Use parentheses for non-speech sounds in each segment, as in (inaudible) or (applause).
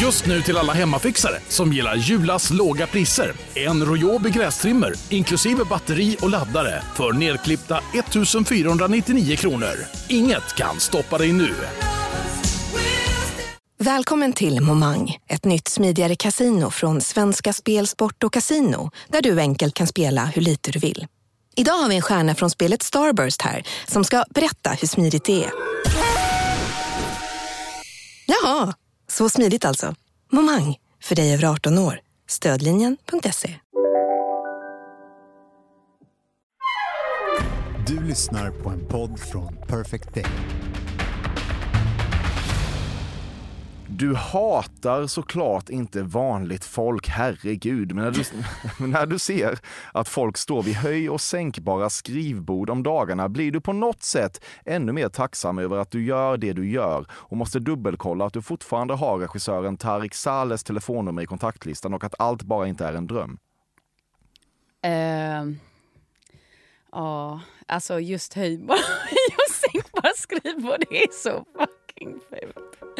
Just nu till alla hemmafixare som gillar Julas låga priser. En Royobi grästrimmer inklusive batteri och laddare för nedklippta 1 499 kronor. Inget kan stoppa dig nu. Välkommen till Momang, ett nytt smidigare casino från Svenska Spel, Sport och Casino där du enkelt kan spela hur lite du vill. Idag har vi en stjärna från spelet Starburst här som ska berätta hur smidigt det är. Jaha, så smidigt alltså. Momang, för dig över 18 år. Stödlinjen.se. Du lyssnar på en podd från Perfect Day. Du hatar såklart inte vanligt folk, herregud. Men när du, (laughs) när du ser att folk står vid höj och sänkbara skrivbord om dagarna blir du på något sätt ännu mer tacksam över att du gör det du gör och måste dubbelkolla att du fortfarande har regissören Tarik Sales telefonnummer i kontaktlistan och att allt bara inte är en dröm. Uh, ja, alltså just höjbara (laughs) och sänkbara skrivbord, det är så fucking fult.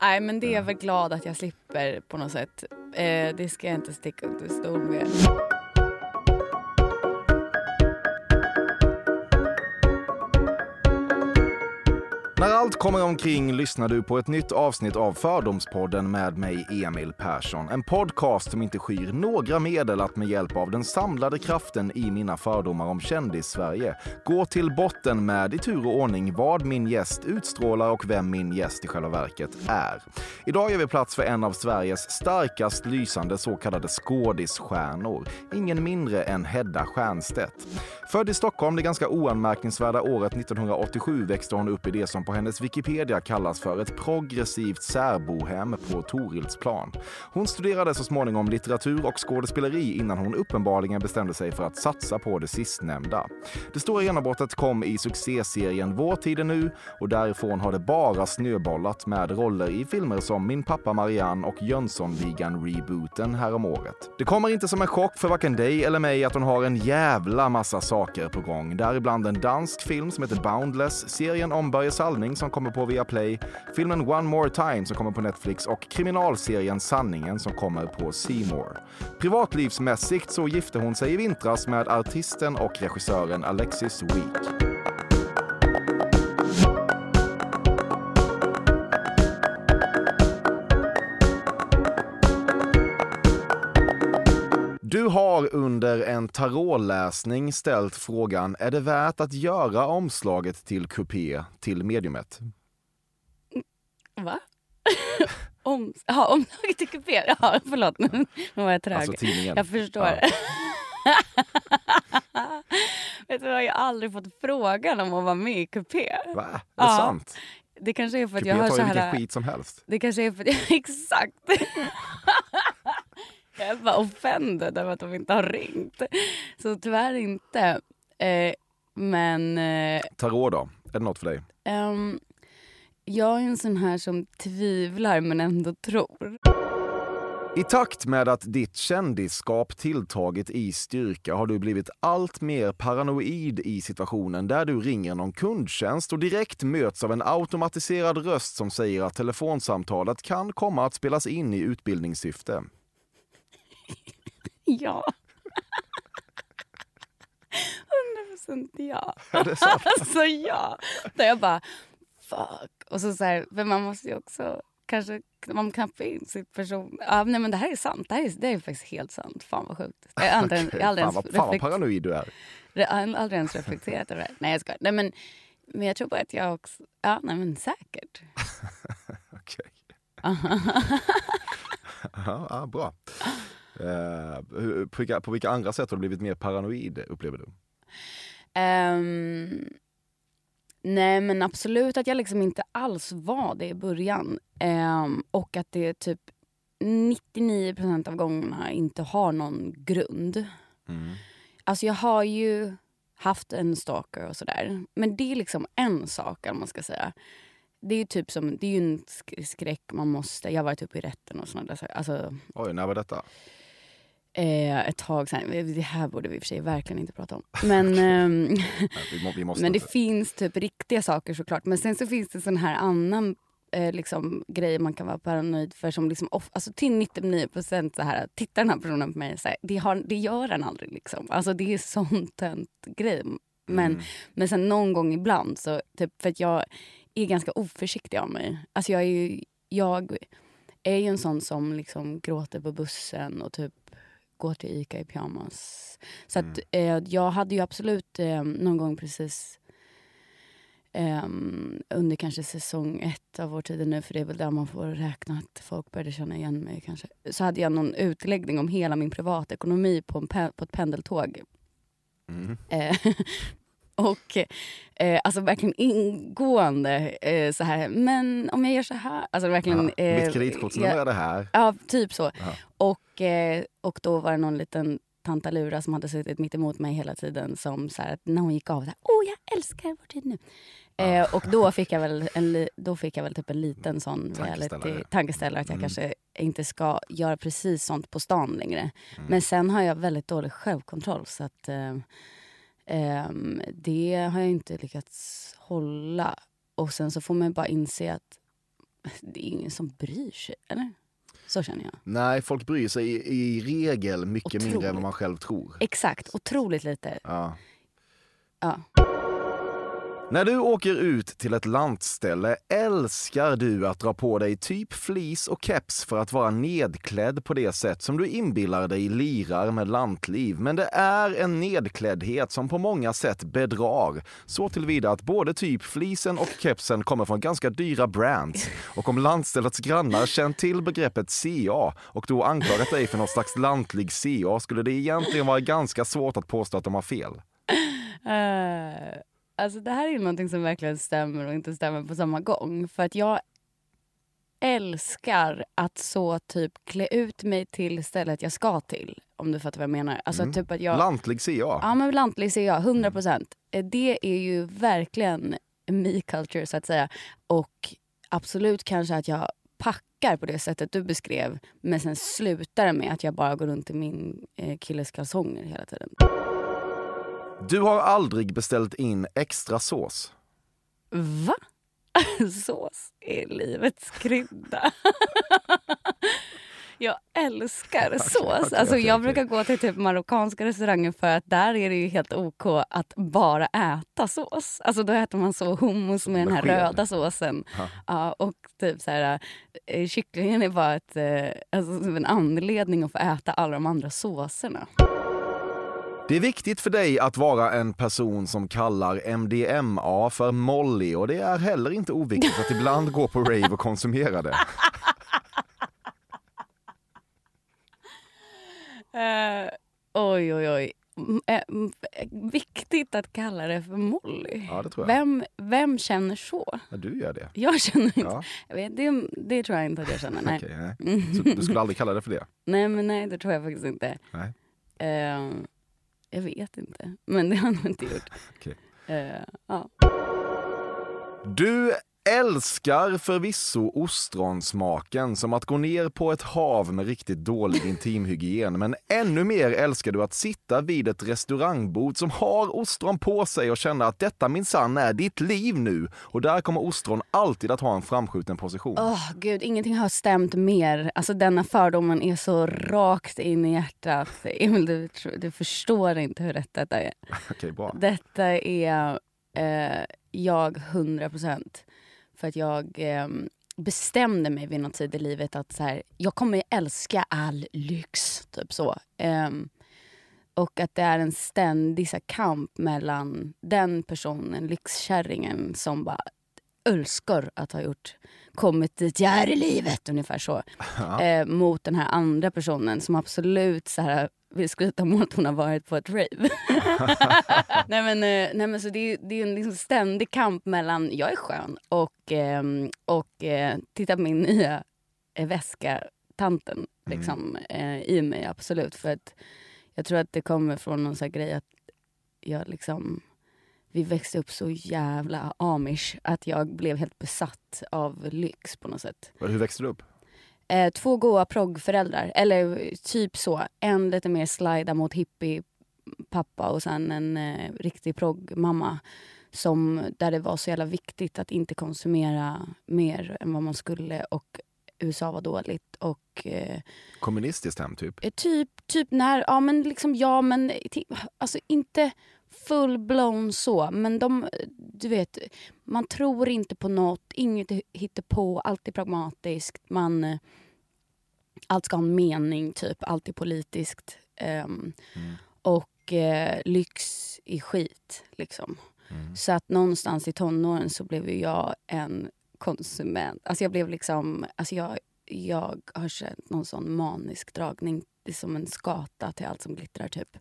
Nej, men det är jag väl glad att jag slipper på något sätt. Eh, det ska jag inte sticka under stol med. När allt kommer omkring lyssnar du på ett nytt avsnitt av Fördomspodden med mig, Emil Persson. En podcast som inte skyr några medel att med hjälp av den samlade kraften i mina fördomar om kändis-Sverige gå till botten med i tur och ordning vad min gäst utstrålar och vem min gäst i själva verket är. Idag ger vi plats för en av Sveriges starkast lysande så kallade skådisstjärnor. Ingen mindre än Hedda Stiernstedt. Född i Stockholm det ganska oanmärkningsvärda året 1987 växte hon upp i det som på hennes Wikipedia kallas för ett progressivt särbohem på Torilsplan. Hon studerade så småningom litteratur och skådespeleri innan hon uppenbarligen bestämde sig för att satsa på det sistnämnda. Det stora genombrottet kom i succéserien Vår tid är nu och därifrån har det bara snöbollat med roller i filmer som Min pappa Marianne och Jönssonligan-rebooten häromåret. Det kommer inte som en chock för varken dig eller mig att hon har en jävla massa saker på gång. Däribland en dansk film som heter Boundless, serien om Börje Salming som kommer på Viaplay, filmen One More Time som kommer på Netflix och kriminalserien Sanningen som kommer på C More. Privatlivsmässigt så gifte hon sig i vintras med artisten och regissören Alexis Week. Du har under en tarotläsning ställt frågan, är det värt att göra omslaget till kupé till mediumet? Va? (laughs) Om, ja, omslaget till kupé? (laughs) Ja, förlåt. Nu var jag trög. Alltså tidningen. Jag förstår. Ja. (laughs) Vet du jag har aldrig fått frågan om att vara med i kupé. Va? Är det Ja. sant? Det kanske är för att Kupé jag har tar så ju vilken här... skit som helst. Det kanske är för att... Exakt. Jag är bara offended över att de inte har ringt. Så tyvärr inte. Eh, men eh, Tarot då? Är det något för dig? ehm, jag är en sån här som tvivlar men ändå tror. I takt med att ditt kändisskap tilltagit i styrka har du blivit allt mer paranoid i situationen där du ringer någon kundtjänst och direkt möts av en automatiserad röst som säger att telefonsamtalet kan komma att spelas in i utbildningssyfte. Ja. 100% ja. Är det sant? Alltså ja. Där jag bara fuck. Och så så här, för man måste ju också kanske man få in sitt person... Ja, nej men det här är sant. Det här är, det är faktiskt helt sant. Fan vad sjukt. Jag har aldrig, jag har aldrig fan, ens fan vad paranoid du är. jag har aldrig ens reflekterat över det. Nej jag skojar. Nej men, men jag tror bara att jag också... Ja, nej men säkert. (laughs) Okej. (laughs) ja, ja, bra. Hur- på, vilka, på vilka andra sätt har du blivit mer paranoid, upplever du? Ehm, nej men absolut att jag liksom inte alls var det i början. Ehm, och att det typ 99% av gångerna inte har någon grund. Alltså jag har ju haft en stalker och sådär. Men det är liksom en sak om man ska säga. Det är ju typ som, det är ju en sk- skräck man måste, jag har varit uppe i rätten och sådana där saker. Alltså Oj, när var detta? Eh, ett tag sen, det här borde vi i och för sig verkligen inte prata om. Men (laughs) Nej, Vi, må, vi Men det inte. finns typ riktiga saker såklart. Men sen så finns det sån här annan eh, liksom, grejer man kan vara paranoid för som liksom off, alltså till 99 procent så här, tittar den här personen på mig så här, det, har, det gör den aldrig liksom. Alltså det är sån tönt grej. Men, Mm. men sen någon gång ibland så, typ, för att jag är ganska oförsiktig av mig. Alltså jag är ju, jag är ju en sån som liksom gråter på bussen och typ går till Ica i pyjamas. Så att eh, jag hade ju absolut eh, någon gång precis ehm, under kanske säsong ett av Vår tid nu, för det är väl där man får räkna att folk började känna igen mig kanske. Så hade jag någon utläggning om hela min privatekonomi på, en pe- på ett pendeltåg. Mm. (laughs) Eh, och eh, alltså verkligen ingående eh, så här, men om jag gör så här. Alltså verkligen. Ja, eh, Mitt kreditkortsnummer jag- är det här. Ja, typ så. Ja. Och, eh, och då var det någon liten tantalura som hade suttit mitt emot mig hela tiden som så här, att när hon gick av, så här, åh jag älskar vår tid nu. Eh, och då fick, jag väl en, då fick jag väl typ en liten sån Tankeställare. reality, tankeställare att jag Mm. kanske inte ska göra precis sånt på stan längre. Mm. Men sen har jag väldigt dålig självkontroll så att ehm, det har jag inte lyckats hålla. Och sen så får man bara inse att (laughs) det är ingen som bryr sig, eller? Så känner jag. Nej, folk bryr sig i, i regel mycket mindre än Otroligt. vad man själv tror. Exakt, otroligt lite. Ja. Ja. När du åker ut till ett lantställe älskar du att dra på dig typ flis och keps för att vara nedklädd på det sätt som du inbillar dig lirar med lantliv. Men det är en nedkläddhet som på många sätt bedrar. Så tillvida att både typ flisen och kepsen kommer från ganska dyra brands. Och om lantställets grannar känt till begreppet CA och då anklagat dig för något slags lantlig CA skulle det egentligen vara ganska svårt att påstå att de har fel. Uh, alltså det här är ju någonting som verkligen stämmer och inte stämmer på samma gång. För att jag älskar att så typ klä ut mig till stället jag ska till. Om du fattar vad jag menar. Alltså Mm. typ att jag... Lantlig CA. Ja men lantlig ser jag, 100 procent. Det är ju verkligen me culture så att säga. Och absolut kanske att jag packar på det sättet du beskrev. Men sen slutar det med att jag bara går runt i min eh, killes kalsonger hela tiden. Du har aldrig beställt in extra sås. Va? (laughs) Sås är livets krydda. (laughs) Jag älskar sås. okej, alltså, okej, jag brukar gå till typ marockanska restauranger för att där är det ju helt OK att bara äta sås. Alltså då äter man så hummus med den här röda såsen. Ja. Ja, och typ så här, eh, kycklingen är bara ett, eh, alltså, en anledning att få äta alla de andra såserna. Det är viktigt för dig att vara en person som kallar MDMA för Molly och det är heller inte oviktigt att ibland gå på rave och konsumera det. (laughs) Eh, oj, oj, oj. Eh, viktigt att kalla det för Molly. Ja, det tror. Vem, vem känner så? Ja, du gör det. Jag känner inte. Ja, Jag vet, det, det tror jag inte att jag känner. Nej. okej, nej. Så du skulle aldrig kalla det för det? (laughs) nej, men nej, det tror jag faktiskt inte. Nej. Eh, jag vet inte, men det har jag nog inte gjort. (laughs) Okej. Eh, ja. Du älskar förvisso ostronsmaken som att gå ner på ett hav med riktigt dålig intimhygien. Men ännu mer älskar du att sitta vid ett restaurangbord som har ostron på sig och känna att detta minsann är ditt liv nu. Och där kommer ostron alltid att ha en framskjuten position. Åh gud, ingenting har stämt mer. Alltså denna fördomen är så rakt in i hjärtat. Emil, du, du förstår inte hur rätt detta är. (laughs) Okej, bra. Detta är eh, jag 100 procent. För att jag eh, bestämde mig vid någon tid i livet att så här, jag kommer älska all lyx. Typ så. Ehm, och att det är en ständig så här, kamp mellan den personen, lyxkärringen som bara älskar att ha gjort kommit dit jag är i livet, ungefär så. (laughs) Eh, mot den här andra personen som absolut så här, vill skryta om att hon har varit på ett rave. (laughs) nej, men, eh, nej men så det är, det är en liksom ständig kamp mellan jag är skön och, ehm, och eh, titta på min nya eh, väska, tanten liksom, eh, i mig absolut. För att jag tror att det kommer från någon sån grej att jag liksom vi växte upp så jävla amish att jag blev helt besatt av lyx på något sätt. Hur växte du upp? Eh, två goa proggföräldrar, eller typ så. En lite mer slida mot hippie pappa och sen en eh, riktig proggmamma som, där det var så jävla viktigt att inte konsumera mer än vad man skulle och USA var dåligt. Och, eh, Kommunistiskt hem typ? eh, typ, typ när, ja men liksom ja men alltså inte full-blown så men de, du vet, man tror inte på något, inget hittar på, allt är pragmatiskt. Man, allt ska ha en mening typ, allt är politiskt. ehm, Och eh, lyx är skit liksom. Så att någonstans i tonåren så blev jag en konsument. Alltså jag blev liksom, alltså jag, jag har känt någon sån manisk dragning. Det är som en skata till allt som glittrar typ.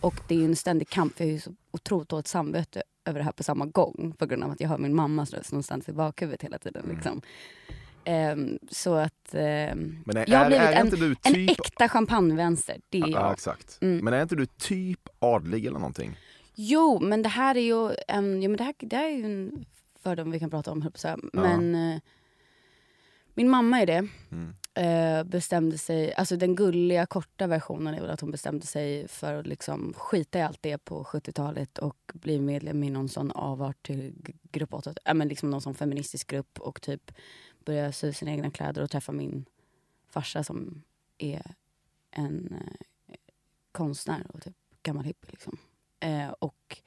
Och det är ju en ständig kamp för jag har ju så otroligt dåligt samvete över det här på samma gång. På grund av att jag hör min mammas röst någonstans i bakhuvudet hela tiden. Liksom. Ehm, så att ehm, Men är- jag har är- blivit är en, du en typ- äkta champagnevänster. Det är Ja, exakt. Mm. Men är inte du typ adlig eller någonting? Jo, men det här är ju en, ja, men det här, det här är ju en fördom vi kan prata om, höll jag på att säga. Men eh, min mamma är det. Mm. Eh, bestämde sig, alltså den gulliga korta versionen är väl att hon bestämde sig för att liksom skita i allt det på 70-talet och bli medlem i någon sån avart till grupp 8, äh, men liksom någon sån feministisk grupp och typ börja sy sina egna kläder och träffa min farsa som är en eh, konstnär och typ gammal hippie liksom. Eh, och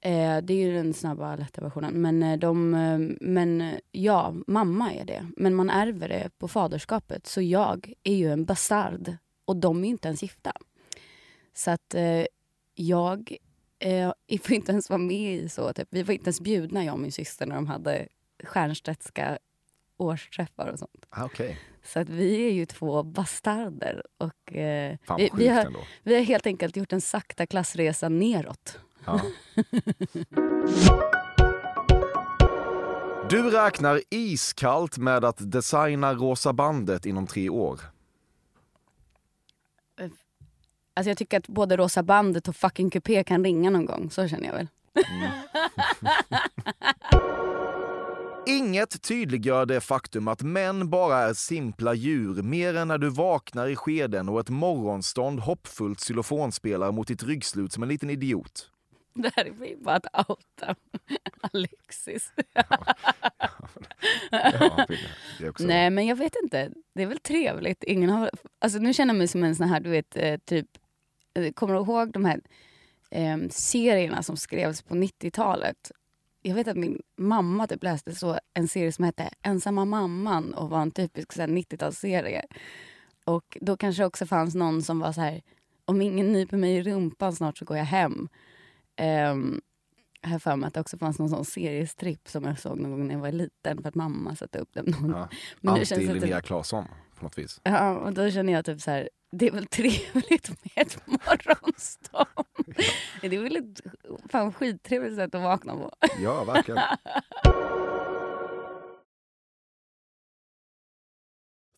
eh, det är ju den snabba, lätta versionen. Men, eh, de, eh, men eh, ja, mamma är det. Men man ärver det på faderskapet. Så jag är ju en bastard och de är inte ens gifta. Så att eh, jag eh, (laughs) får inte ens vara med i så. Typ. Vi var inte ens bjudna, jag och min syster, när de hade Stiernstedtska årsträffar och sånt. Ah, Okej, Så att vi är ju två bastarder. Och, eh, fan vi, vi, har, ändå. vi har helt enkelt gjort en sakta klassresa neråt. Ja. (laughs) Du räknar iskallt med att designa Rosa bandet inom tre år. Alltså jag tycker att både Rosa bandet och fucking kupé kan ringa någon gång. Så känner jag väl. (laughs) Inget tydliggör det faktum att män bara är simpla djur mer än när du vaknar i skeden och ett morgonstånd hoppfullt xylofonspelare mot ditt ryggslut som en liten idiot. (laughs) Det här är vi bara att outa Alexis. Ja, också... Nej men jag vet inte. Det är väl trevligt. Ingen har, alltså nu känner jag mig som en sån här, du vet, eh, typ, eh, kommer du ihåg de här eh, serierna som skrevs på 90-talet? Jag vet att min mamma typ läste så en serie som hette Ensamma mamman och var en typisk så här 90-talsserie. Och då kanske också fanns någon som var så här, om ingen nyper mig i rumpan snart så går jag hem. Um, jag har för mig att det också fanns någon sån seriestripp som jag såg någon gång när jag var liten för att mamma satte upp den. Någon. Ja. (laughs) Men det känns Anti-Linnea det, Claesson på något vis. ja, och då känner jag typ så här, det är väl trevligt med ett morgonstånd. (laughs) Det är väl ett fan skittrevligt sätt att vakna på. Ja, verkligen. (laughs)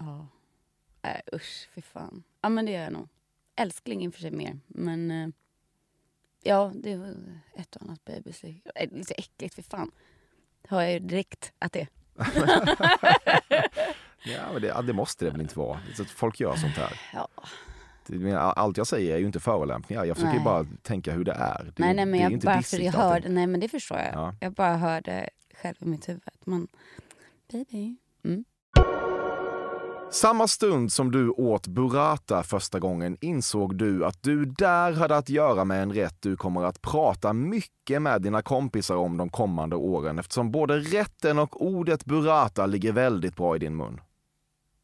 Ja. Äh, usch, fy fan. Ja men det gör jag nog. Älskling i och för sig mer. Men eh, ja, det var ett och annat babyslick. Äh, Lite äckligt, för fan. Hör jag ju direkt att det är. (laughs) Ja, men det, ja, det måste det väl inte vara. Så att folk gör sånt här. Ja. Det- Allt jag säger är ju inte förolämpningar. Jag försöker ju Nej. bara tänka hur det är. Det, nej, nej, men det är jag inte bara för jag hörde, nej men det förstår jag. Ja. Jag bara hörde själv i mitt huvud att man, baby. Mm. Samma stund som du åt burrata första gången insåg du att du där hade att göra med en rätt du kommer att prata mycket med dina kompisar om de kommande åren eftersom både rätten och ordet burrata ligger väldigt bra i din mun.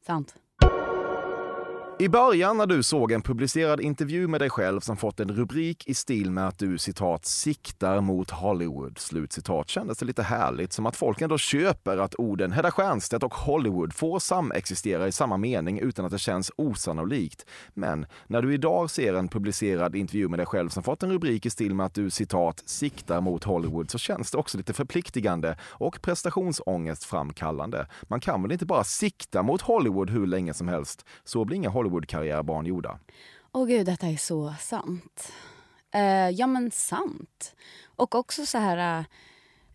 Sant. I början när du såg en publicerad intervju med dig själv som fått en rubrik i stil med att du citat siktar mot Hollywood, slutcitat, kändes det lite härligt som att folk ändå köper att orden Hedda Stiernstedt och Hollywood får samexistera i samma mening utan att det känns osannolikt. Men när du idag ser en publicerad intervju med dig själv som fått en rubrik i stil med att du citat siktar mot Hollywood så känns det också lite förpliktigande och prestationsångestframkallande. Man kan väl inte bara sikta mot Hollywood hur länge som helst? Så blir inga Hollywood-karriärbarn gjorda. Åh gud, detta är så sant. Eh, ja men sant. Och också så här,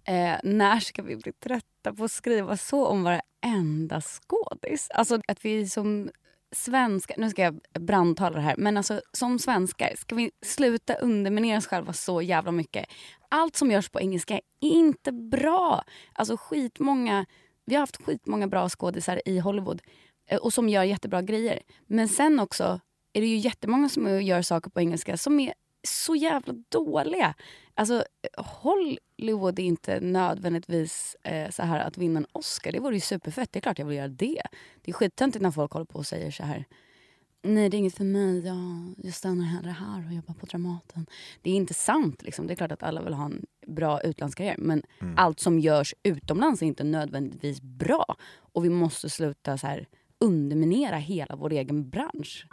eh, när ska vi bli trötta på att skriva så om varenda skådis? Alltså att vi som svenskar, nu ska jag brandtala det här, men alltså som svenskar ska vi sluta underminera oss själva så jävla mycket. Allt som görs på engelska är inte bra. Alltså skitmånga, vi har haft skitmånga bra skådisar i Hollywood och som gör jättebra grejer. Men sen också är det ju jättemånga som gör saker på engelska som är så jävla dåliga. Alltså Hollywood är inte nödvändigtvis eh, så här att vinna en Oscar. Det vore ju superfett. Det är klart jag vill göra det. Det är skittöntigt när folk håller på och säger så här. Nej, det är inget för mig. Jag, jag stannar hellre här och jobbar på Dramaten. Det är inte sant. Liksom. Det är klart att alla vill ha en bra utlandskarriär. Men allt som görs utomlands är inte nödvändigtvis bra. Och vi måste sluta så här underminera hela vår egen bransch.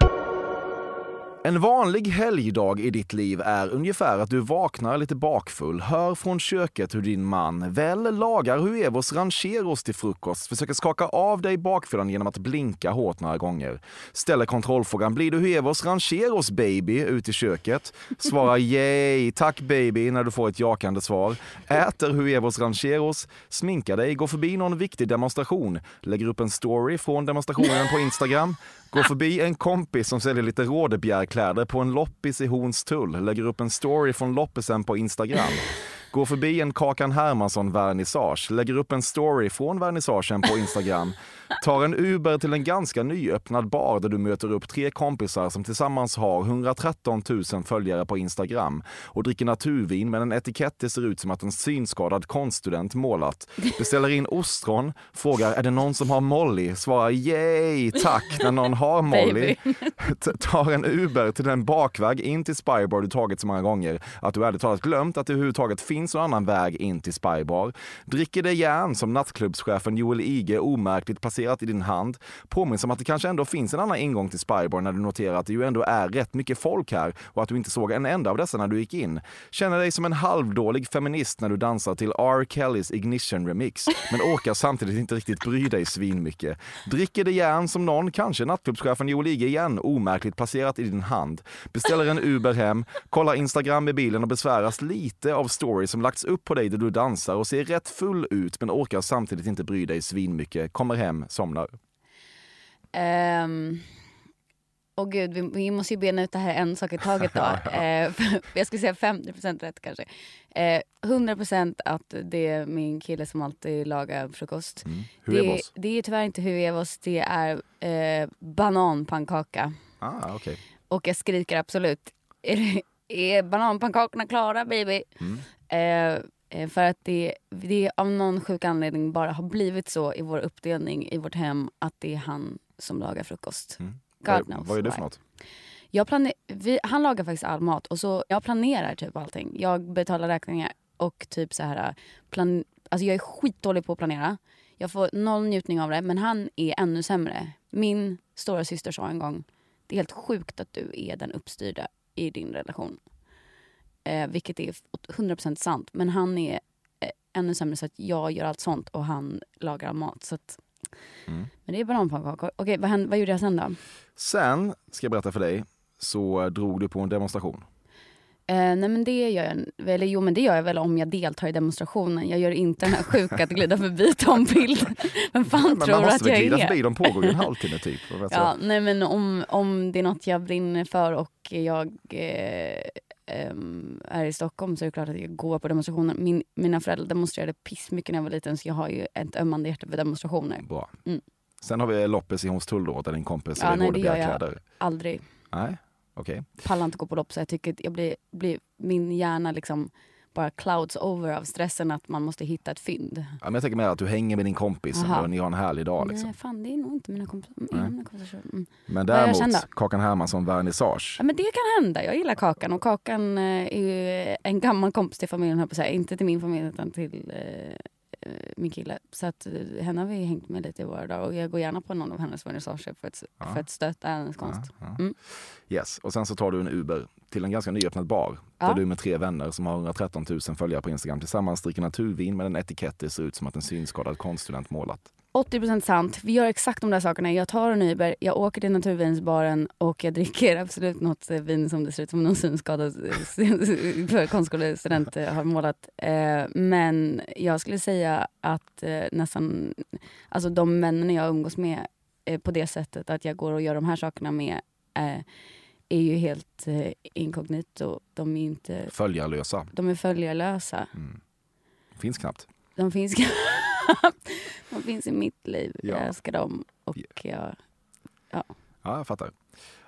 En vanlig helgdag i ditt liv är ungefär att du vaknar lite bakfull, hör från köket hur din man väl lagar huevos rancheros till frukost, försöker skaka av dig bakfyllan genom att blinka hårt några gånger, ställer kontrollfrågan “Blir du huevos? Rancheros baby?” ut i köket, svarar “Yay, tack baby” när du får ett jakande svar, äter huevos rancheros, sminkar dig, går förbi någon viktig demonstration, lägger upp en story från demonstrationen på Instagram, Går förbi en kompis som säljer lite rådebjärkläder på en loppis i Hornstull, lägger upp en story från loppisen på Instagram. Går förbi en Kakan Hermansson-vernissage, lägger upp en story från vernissagen på Instagram. Tar en Uber till en ganska nyöppnad bar där du möter upp tre kompisar som tillsammans har 113 000 följare på Instagram och dricker naturvin med en etikett det ser ut som att en synskadad konststudent målat. Beställer in ostron, frågar är det någon som har Molly? Svarar yay, tack när någon har (laughs) Molly. (laughs) Tar en Uber till den bakväg in till Spybar du tagit så många gånger att du ärligt talat glömt att det överhuvudtaget finns någon annan väg in till Spybar. Dricker det järn som nattklubbschefen Joel Ige omärkligt placerat i din hand. Påminns om att det kanske ändå finns en annan ingång till Spybar när du noterar att det ju ändå är rätt mycket folk här och att du inte såg en enda av dessa när du gick in. Känner dig som en halvdålig feminist när du dansar till R. Kellys Ignition Remix, men orkar samtidigt inte riktigt bry dig svinmycket. Dricker det järn som någon, kanske nattklubbschefen Joel Ige igen, omärkligt placerat i din hand. Beställer en Uber hem, kollar Instagram i bilen och besväras lite av stories som lagts upp på dig där du dansar och ser rätt full ut men orkar samtidigt inte bry dig svinmycket. Kommer hem, somnar. Um, och gud, vi, vi måste ju bena ut det här en sak i taget då. (laughs) Eh, (laughs) jag skulle säga 50% rätt kanske. Eh, 100% att det är min kille som alltid lagar frukost. Mm. Det, det är tyvärr inte huevos, det är eh, bananpannkaka. Ah, okej. Och jag skriker absolut. Är, det- är bananpannkakorna klara baby? Mm. Eh, eh, för att det, det av någon sjuk anledning bara har blivit så i vår uppdelning i vårt hem att det är han som lagar frukost. Mm. God Vad, knows vad är det för något? Jag plane- vi, han lagar faktiskt all mat och så jag planerar typ allting. Jag betalar räkningar och typ så här plan- alltså jag är skitdålig på att planera. Jag får noll njutning av det men han är ännu sämre. Min stora syster sa en gång, det är helt sjukt att du är den uppstyrda i din relation. Eh, vilket är 100% sant. Men han är eh, ännu sämre så att jag gör allt sånt och han lagar mat. Så att, Mm. Men det är bananpannkakor. Okej, vad, hände- vad gjorde jag sen då? Sen, ska jag berätta för dig, så drog du på en demonstration. Eh, nej men det gör jag, eller jo men det gör jag väl om jag deltar i demonstrationen. Jag gör inte den här sjuka att glida förbi Tom Bild. Vem fan Men tror man du måste att väl jag glida är? förbi, de pågår ju en halvtimme typ. Ja, jag. nej men om, om det är något jag brinner för och jag eh, ehm, är i Stockholm så är det klart att jag går på demonstrationer. Min, mina föräldrar demonstrerade pissmycket när jag var liten så jag har ju ett ömmande hjärta för demonstrationer. Bra. Mm. Sen har vi loppis i Hornstull då, där din kompis Ja, är nej, det gör jag. Aldrig. Nej, okej. Pallar inte gå på lopp så jag tycker jag blir, blir min hjärna liksom bara clouds over av stressen att man måste hitta ett fynd. Ja, men jag tänker mer att du hänger med din kompis Aha. och ni har en härlig dag. Liksom. Nej, fan det är nog inte mina kompisar. Nej. Mina kompisar. Mm. Men däremot? Kakan Hermansson vernissage. Ja, men det kan hända. Jag gillar Kakan och Kakan eh, är ju en gammal kompis till familjen, på säga. Inte till min familj utan till eh, min kille. Så att eh, henne har vi hängt med lite i våra dagar och jag går gärna på någon av hennes vernissager för att, Ja. för att stötta hennes konst. Ja, ja. Mm. Yes. Och sen så tar du en Uber till en ganska nyöppnad bar. Där du med tre vänner som har 113 000 följare på Instagram tillsammans dricker naturvin med en etikett det ser ut som att en synskadad konststudent målat. 80% sant. Vi gör exakt de där sakerna. Jag tar en Uber, jag åker till naturvinsbaren och jag dricker absolut något vin som det ser ut som någon synskadad (laughs) konstskolestudent eh, har målat. Eh, Men jag skulle säga att eh, nästan, alltså de vännerna jag umgås med på det sättet att jag går och gör de här sakerna med är ju helt inkognito. De är inte, Följarlösa. de är följarlösa. Mm. Finns knappt. De finns, (laughs) de finns i mitt liv. Ja. Jag älskar dem. Och jag, Ja, jag fattar.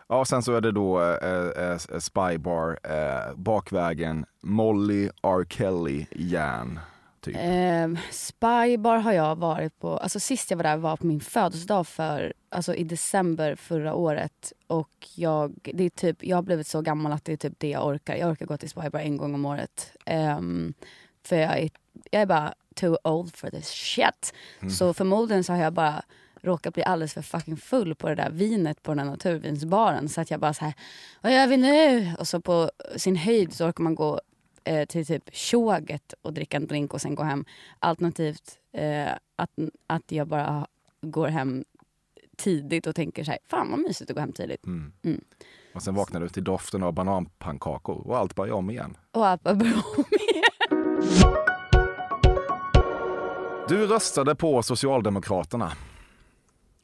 Ja, sen så är det då eh, eh, Spybar, eh, Bakvägen, Molly, R. Kelly, Järn. Typ. eh, Spybar har jag varit på, alltså sist jag var där var på min födelsedag för, alltså i december förra året. Och jag, det är typ, jag har blivit så gammal att det är typ det jag orkar. Jag orkar gå till Spybar en gång om året. Ehm, för jag är, jag är bara too old for this shit. Så förmodligen så har jag bara råkat bli alldeles för fucking full på det där vinet på den där naturvinsbaren. Så att jag bara så här, vad gör vi nu? Och så på sin höjd så orkar man gå eh, till typ tjoget och dricka en drink och sen gå hem. Alternativt eh, att, att jag bara går hem tidigt och tänker så här, fan vad mysigt att gå hem tidigt. Mm. Mm. Och sen vaknar du till doften av bananpannkakor och allt börjar om igen. Och allt börjar om igen. Du röstade på Socialdemokraterna,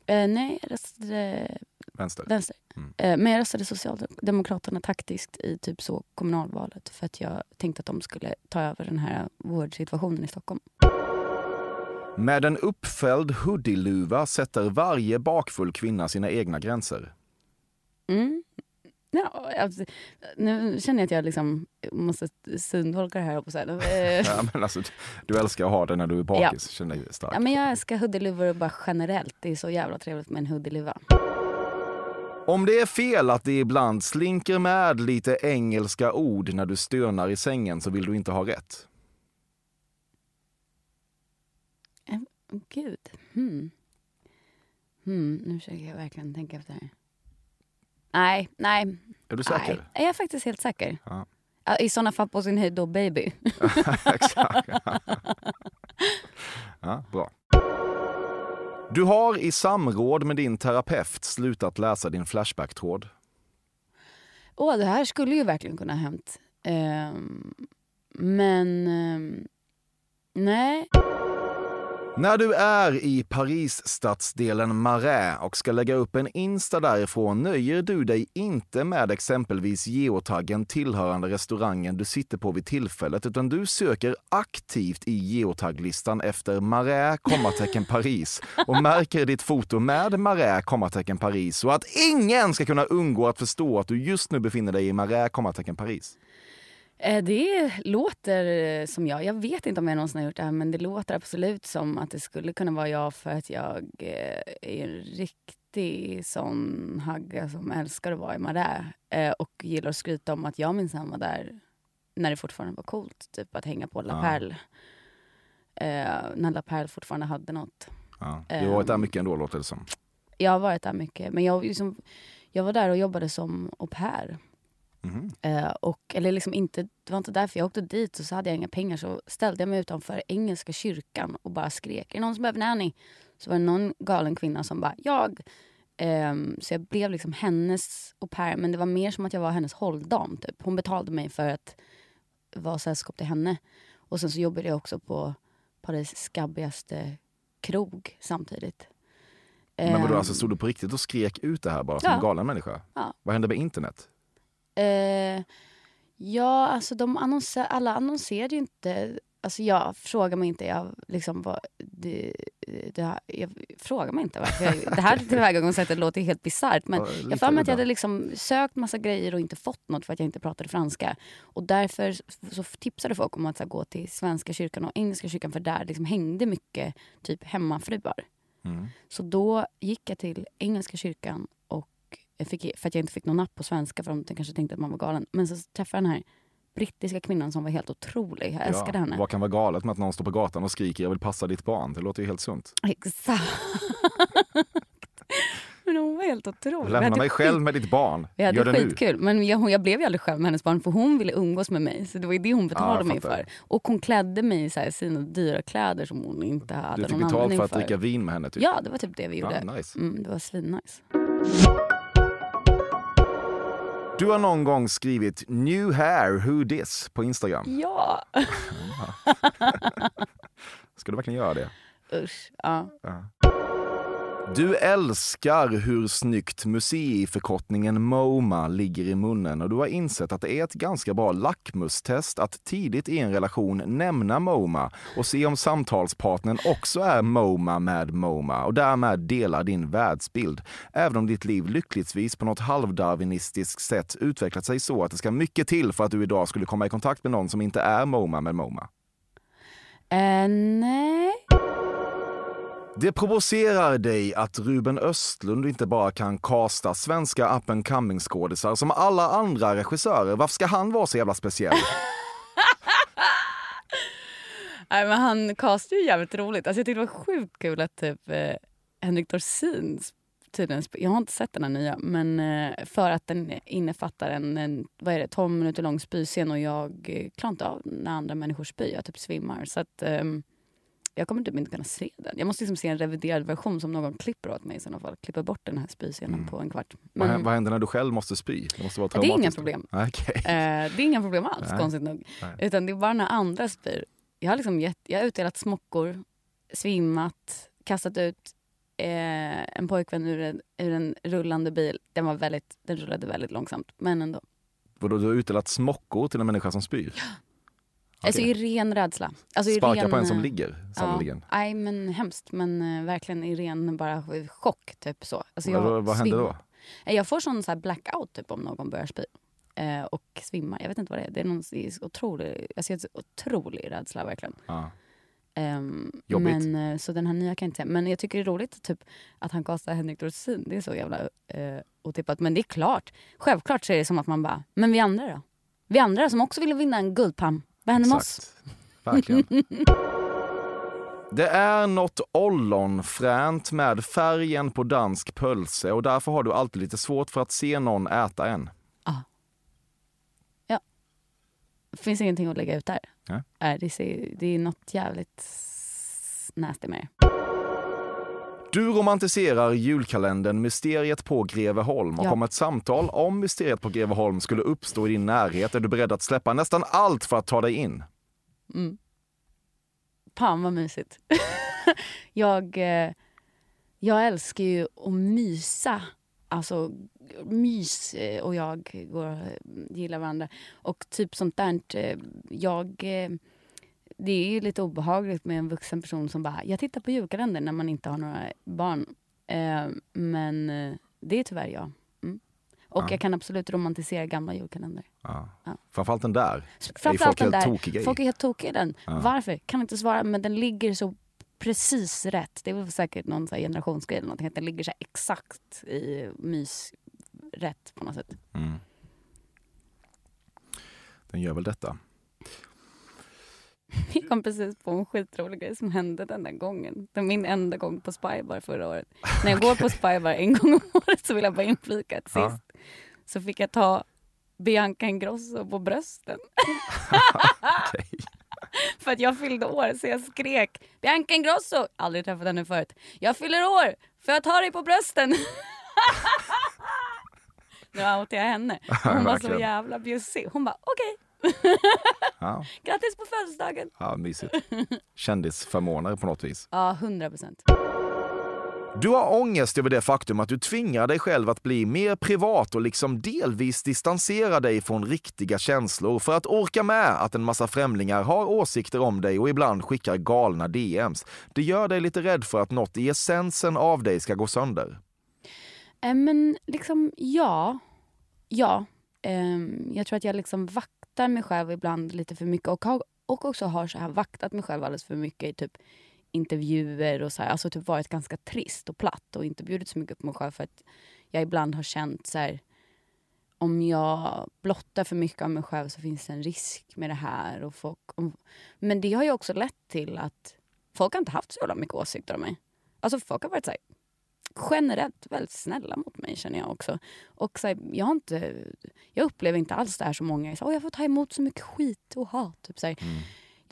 Eh, nej, jag röstade vänster. vänster. Mm. Eh, men jag röstade Socialdemokraterna taktiskt i typ så kommunalvalet för att jag tänkte att de skulle ta över den här vårdsituationen i Stockholm. Med en uppfälld hoodie-luva sätter varje bakfull kvinna sina egna gränser. Mm. Ja, alltså, nu känner jag att jag liksom måste syntolka det här. På så här. (laughs) Eh, Ja, men alltså, du älskar att ha det när du är bakis, känner dig stark. Ja, men jag älskar hoodieluvor bara generellt. Det är så jävla trevligt med en hoodieluva. Om det är fel att det ibland slinker med lite engelska ord när du stönar i sängen så vill du inte ha rätt. Gud. Hmm. Hmm, nu försöker jag verkligen tänka efter. Nej, nej. Är du säker? Nej, jag är faktiskt helt säker. Ja. I såna fall på sin höjd då baby. (laughs) (laughs) Exakt. ja, bra. Du har i samråd med din terapeut slutat läsa din Flashback-tråd. Åh, det här skulle ju verkligen kunna ha hänt. Ehm, men... ehm, nej. När du är i Paris-stadsdelen Marais och ska lägga upp en Insta därifrån nöjer du dig inte med exempelvis geotaggen tillhörande restaurangen du sitter på vid tillfället utan du söker aktivt i geotagglistan efter Marais, kommatecken Paris och märker ditt foto med Marais, kommatecken Paris så att ingen ska kunna undgå att förstå att du just nu befinner dig i Marais, kommatecken Paris. Eh, Det låter eh, som jag. Jag vet inte om jag någonsin har gjort det här men det låter absolut som att det skulle kunna vara jag för att jag eh, är en riktig sån hagga som älskar att vara i Marais och gillar att skryta om att jag minsann var där när det fortfarande var coolt. Typ att hänga på La Ja. Perle. Eh, när La Perle fortfarande hade något. Ja, du har varit där Ehm. mycket ändå låter det som. Jag har varit där mycket men jag, liksom, jag var där och jobbade som au pair. Mhm. Eh, och, eller liksom inte, det var inte därför jag åkte dit och så hade jag inga pengar så ställde jag mig utanför Engelska kyrkan och bara skrek. Är det någon som behöver nanny? Så var det någon galen kvinna som bara, jag. Ehm, så jag blev liksom hennes au pair men det var mer som att jag var hennes hålldam. Typ. Hon betalade mig för att vara sällskap till henne. Och sen så jobbade jag också på Paris skabbigaste krog samtidigt. Men vadå, Ehm, alltså stod du på riktigt och skrek ut det här bara som Ja. en galen människa? Ja. Vad hände med internet? Eh, ja, alltså de annonser, alla annonserade ju inte Alltså jag frågar mig inte, jag liksom vad, det, det, jag frågar mig inte varför jag, Det här tillvägagångssättet låter helt bisarrt men Ja, jag för mig att jag hade liksom sökt massa grejer och inte fått något för att jag inte pratade franska. Och därför så tipsade folk om att här, gå till svenska kyrkan och engelska kyrkan för där liksom hängde mycket typ hemmafruar. Mm. Så då gick jag till engelska kyrkan fick, för att jag inte fick någon napp på svenska för de kanske tänkte att man var galen. Men så träffade jag den här brittiska kvinnan som var helt otrolig. Jag älskade henne. Vad kan vara galet med att någon står på gatan och skriker jag vill passa ditt barn? Det låter ju helt sunt. Exakt. Men hon var helt otrolig. Lämna mig själv med ditt barn. Vi hade Gör det nu. skitkul. Men jag, jag blev ju aldrig själv med hennes barn för hon ville umgås med mig. Så det var ju det hon betalade jag mig för. Och hon klädde mig i så här, sina dyra kläder som hon inte hade Du fick någon betalt användning för att för. dricka vin med henne typ? Ja, det var typ det vi gjorde. Ja, nice. mm, det var svinnice. Du har någon gång skrivit “New hair, who this” på Instagram. Ja! (laughs) Ska du verkligen göra det? Usch. Ja. Du älskar hur snyggt museiförkortningen MoMA ligger i munnen och du har insett att det är ett ganska bra lackmustest att tidigt i en relation nämna MoMA och se om samtalspartnern också är MoMA med MoMA och därmed delar din världsbild. Även om ditt liv lyckligtvis på något halvdarwinistiskt sätt utvecklat sig så att det ska mycket till för att du idag skulle komma i kontakt med någon som inte är MoMA med MoMA. Eh, nej. Det provocerar dig att Ruben Östlund inte bara kan kasta svenska up and coming skådisar som alla andra regissörer. Varför ska han vara så jävla speciell? (laughs) Nej, men han castade ju jävligt roligt. Alltså, jag tyckte det var sjukt kul att typ, eh, Henrik Dorsin tydligen, jag har inte sett den här nya, men eh, för att den innefattar en, en vad är det, 12 minuter lång spyscen och jag eh, klarar inte av när andra människor spyr, jag typ svimmar. Så att, ehm, jag kommer typ inte kunna se den. Jag måste liksom se en reviderad version som någon klipper åt mig i sådana fall. Klipper bort den här spyscenen på en kvart. Men, vad händer när du själv måste spy? Det måste vara Ja, det är inga problem. Okej. Eh, det är inga problem alls, Nej. konstigt nog. Nej. Utan det är bara när andra spyr. Jag har, liksom gett, jag har utdelat smockor, svimmat, kastat ut eh, en pojkvän ur en, ur en rullande bil. Den, var väldigt, den rullade väldigt långsamt, men ändå. Vadå, du har utdelat smockor till en människa som spyr? Alltså Okej. i ren rädsla. Alltså, Sparka ren, på en som eh, ligger, sannoliken. Ja, nej, men hemskt. Men eh, verkligen i ren bara chock. Typ så. Alltså, Vad, vad händer då? Eh, Jag får sån så här blackout typ, om någon börjar spy. Eh, och svimmar. Jag vet inte vad det är. Det är någon det är otrolig, jag ser en otrolig rädsla verkligen. Ja. Ehm, Jobbigt. Men, så den här nya kan jag inte säga. Men jag tycker det är roligt typ, att han kastar Henrik Dorsin. Det är så jävla eh, otippat. Men det är klart. Självklart så är det som att man bara, men vi andra då? Vi andra som också ville vinna en guldpalm. Vad händer med oss? Verkligen. Det är något ollonfränt med färgen på dansk pölse och därför har du alltid lite svårt för att se någon äta en. Det finns ingenting att lägga ut där. Nej. Nej, det, ser, det är något jävligt nasty med det. Du romantiserar julkalendern Mysteriet på Greveholm och Ja. om ett samtal om Mysteriet på Greveholm skulle uppstå i din närhet är du beredd att släppa nästan allt för att ta dig in. Fan vad mysigt. (laughs) jag, eh, jag älskar ju att mysa. Alltså mys eh, och jag går, gillar varandra. Och typ sånt där. eh, Jag, det är ju lite obehagligt med en vuxen person som bara, jag tittar på julkalendern när man inte har några barn. Eh, Men eh, det är tyvärr jag. Mm. Och Ja. jag kan absolut romantisera gamla julkalender. Ja. Ja. Framförallt den där. Framförallt folk den helt där. tokiga i. Folk är helt tokiga i den. Ja. Varför? Kan inte svara. Men den ligger så precis rätt. Det väl säkert någon så här generationsgrej eller någonting. Att den ligger så exakt i mys rätt på något sätt. Mm. Den gör väl detta. (laughs) Jag kom precis på en skitrolig grej som hände den där gången. Det var min enda gång på Spybar förra året. När jag (laughs) går på Spybar en gång om året så vill jag bara inflika att sist så fick jag ta Bianca Ingrosso på brösten. (laughs) För att jag fyllde år så jag skrek Bianca Ingrosso! Aldrig träffat henne förut. Jag fyller år! Får jag ta dig på brösten? nu outar jag henne. Hon var så jävla bjussig. Hon bara okej, Ja, grattis på födelsedagen. ja, mysigt. Kändisförmåner på något vis. Ja, hundra procent. Du har ångest över det faktum att du tvingar dig själv att bli mer privat och liksom delvis distansera dig från riktiga känslor för att orka med att en massa främlingar har åsikter om dig och ibland skickar galna DMs. Det gör dig lite rädd för att något i essensen av dig ska gå sönder. Eh, men liksom, ja. Ja. Ehm, jag tror att jag liksom vaktar mig själv ibland lite för mycket och, har, och också har så här vaktat mig själv alldeles för mycket i typ intervjuer och så här, alltså typ varit ganska trist och platt och inte bjudit så mycket på mig själv för att jag ibland har känt så här, om jag blottar för mycket av mig själv så finns det en risk med det här. Och folk, men det har ju också lett till att folk har inte haft så jävla mycket åsikter om mig. Alltså folk har varit så här, generellt väldigt snälla mot mig känner jag också. Och så här, jag, har inte, jag upplever inte alls det här som många är jag får ta emot så mycket skit och hat. Typ, så. Mm.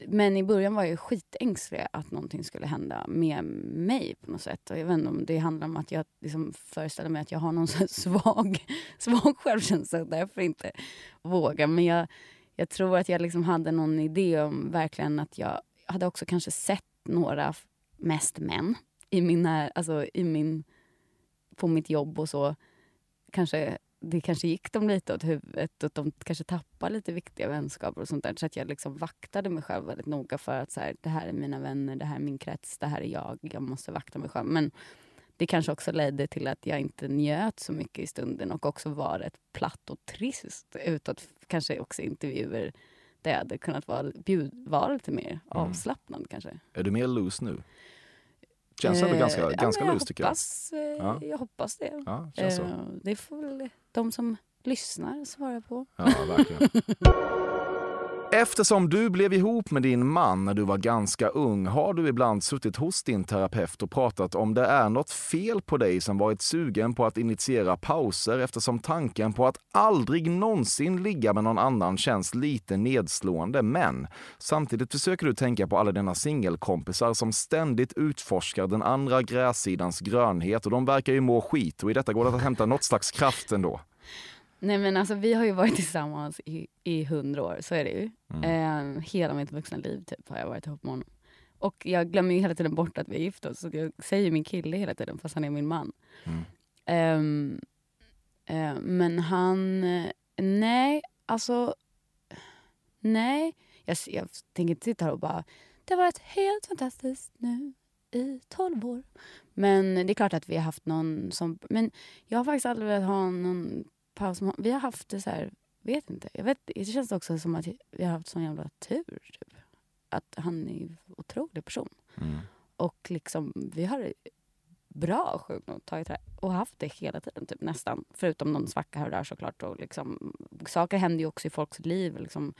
Men i början var jag skitängslig att någonting skulle hända med mig på något sätt. Och jag vet inte om det handlar om att jag liksom föreställer mig att jag har någon (laughs) så svag, svag självkänsla och därför inte vågar. Men jag, jag tror att jag liksom hade någon idé om verkligen att jag hade också kanske sett några, mest män, i min, alltså i min, på mitt jobb och så. Kanske det kanske gick dem lite åt huvudet och de kanske tappade lite viktiga vänskaper och sånt där. Så att jag liksom vaktade mig själv väldigt noga för att så här, det här är mina vänner, det här är min krets, det här är jag. Jag måste vakta mig själv. Men det kanske också ledde till att jag inte njöt så mycket i stunden och också var rätt platt och trist utåt. Kanske också intervjuer där jag hade kunnat vara, bjud, vara lite mer mm. avslappnad kanske. Är du mer loose nu? Känns ändå ganska, eh, ganska ja, loose tycker jag. Eh, ja. Jag hoppas det. Ja, känns så. Eh, det får väl de som lyssnar svara på. Ja, verkligen. (laughs) Eftersom du blev ihop med din man när du var ganska ung har du ibland suttit hos din terapeut och pratat om det är något fel på dig som varit sugen på att initiera pauser eftersom tanken på att aldrig någonsin ligga med någon annan känns lite nedslående. Men samtidigt försöker du tänka på alla dina singelkompisar som ständigt utforskar den andra grässidans grönhet och de verkar ju må skit och i detta går det att hämta något slags kraft ändå. Nej men alltså vi har ju varit (laughs) tillsammans i, i hundra år, så är det ju. Mm. Eh, hela mitt vuxna liv typ har jag varit ihop med honom. Och jag glömmer ju hela tiden bort att vi är gifta oss. Så jag säger min kille hela tiden fast han är min man. Mm. Eh, eh, men han, nej alltså, nej. Jag, jag tänker inte sitta här och bara, det har varit helt fantastiskt nu i tolv år. Men det är klart att vi har haft någon som... Men jag har faktiskt aldrig velat ha någon paus. Vi har haft det så här, vet inte. Jag vet, det känns också som att vi har haft sån jävla tur. Typ. Att han är en otrolig person. Mm. Och liksom, vi har bra sjukt nog tagit det och haft det hela tiden typ nästan. Förutom någon svacka här och där såklart. Och liksom, saker händer ju också i folks liv. Liksom,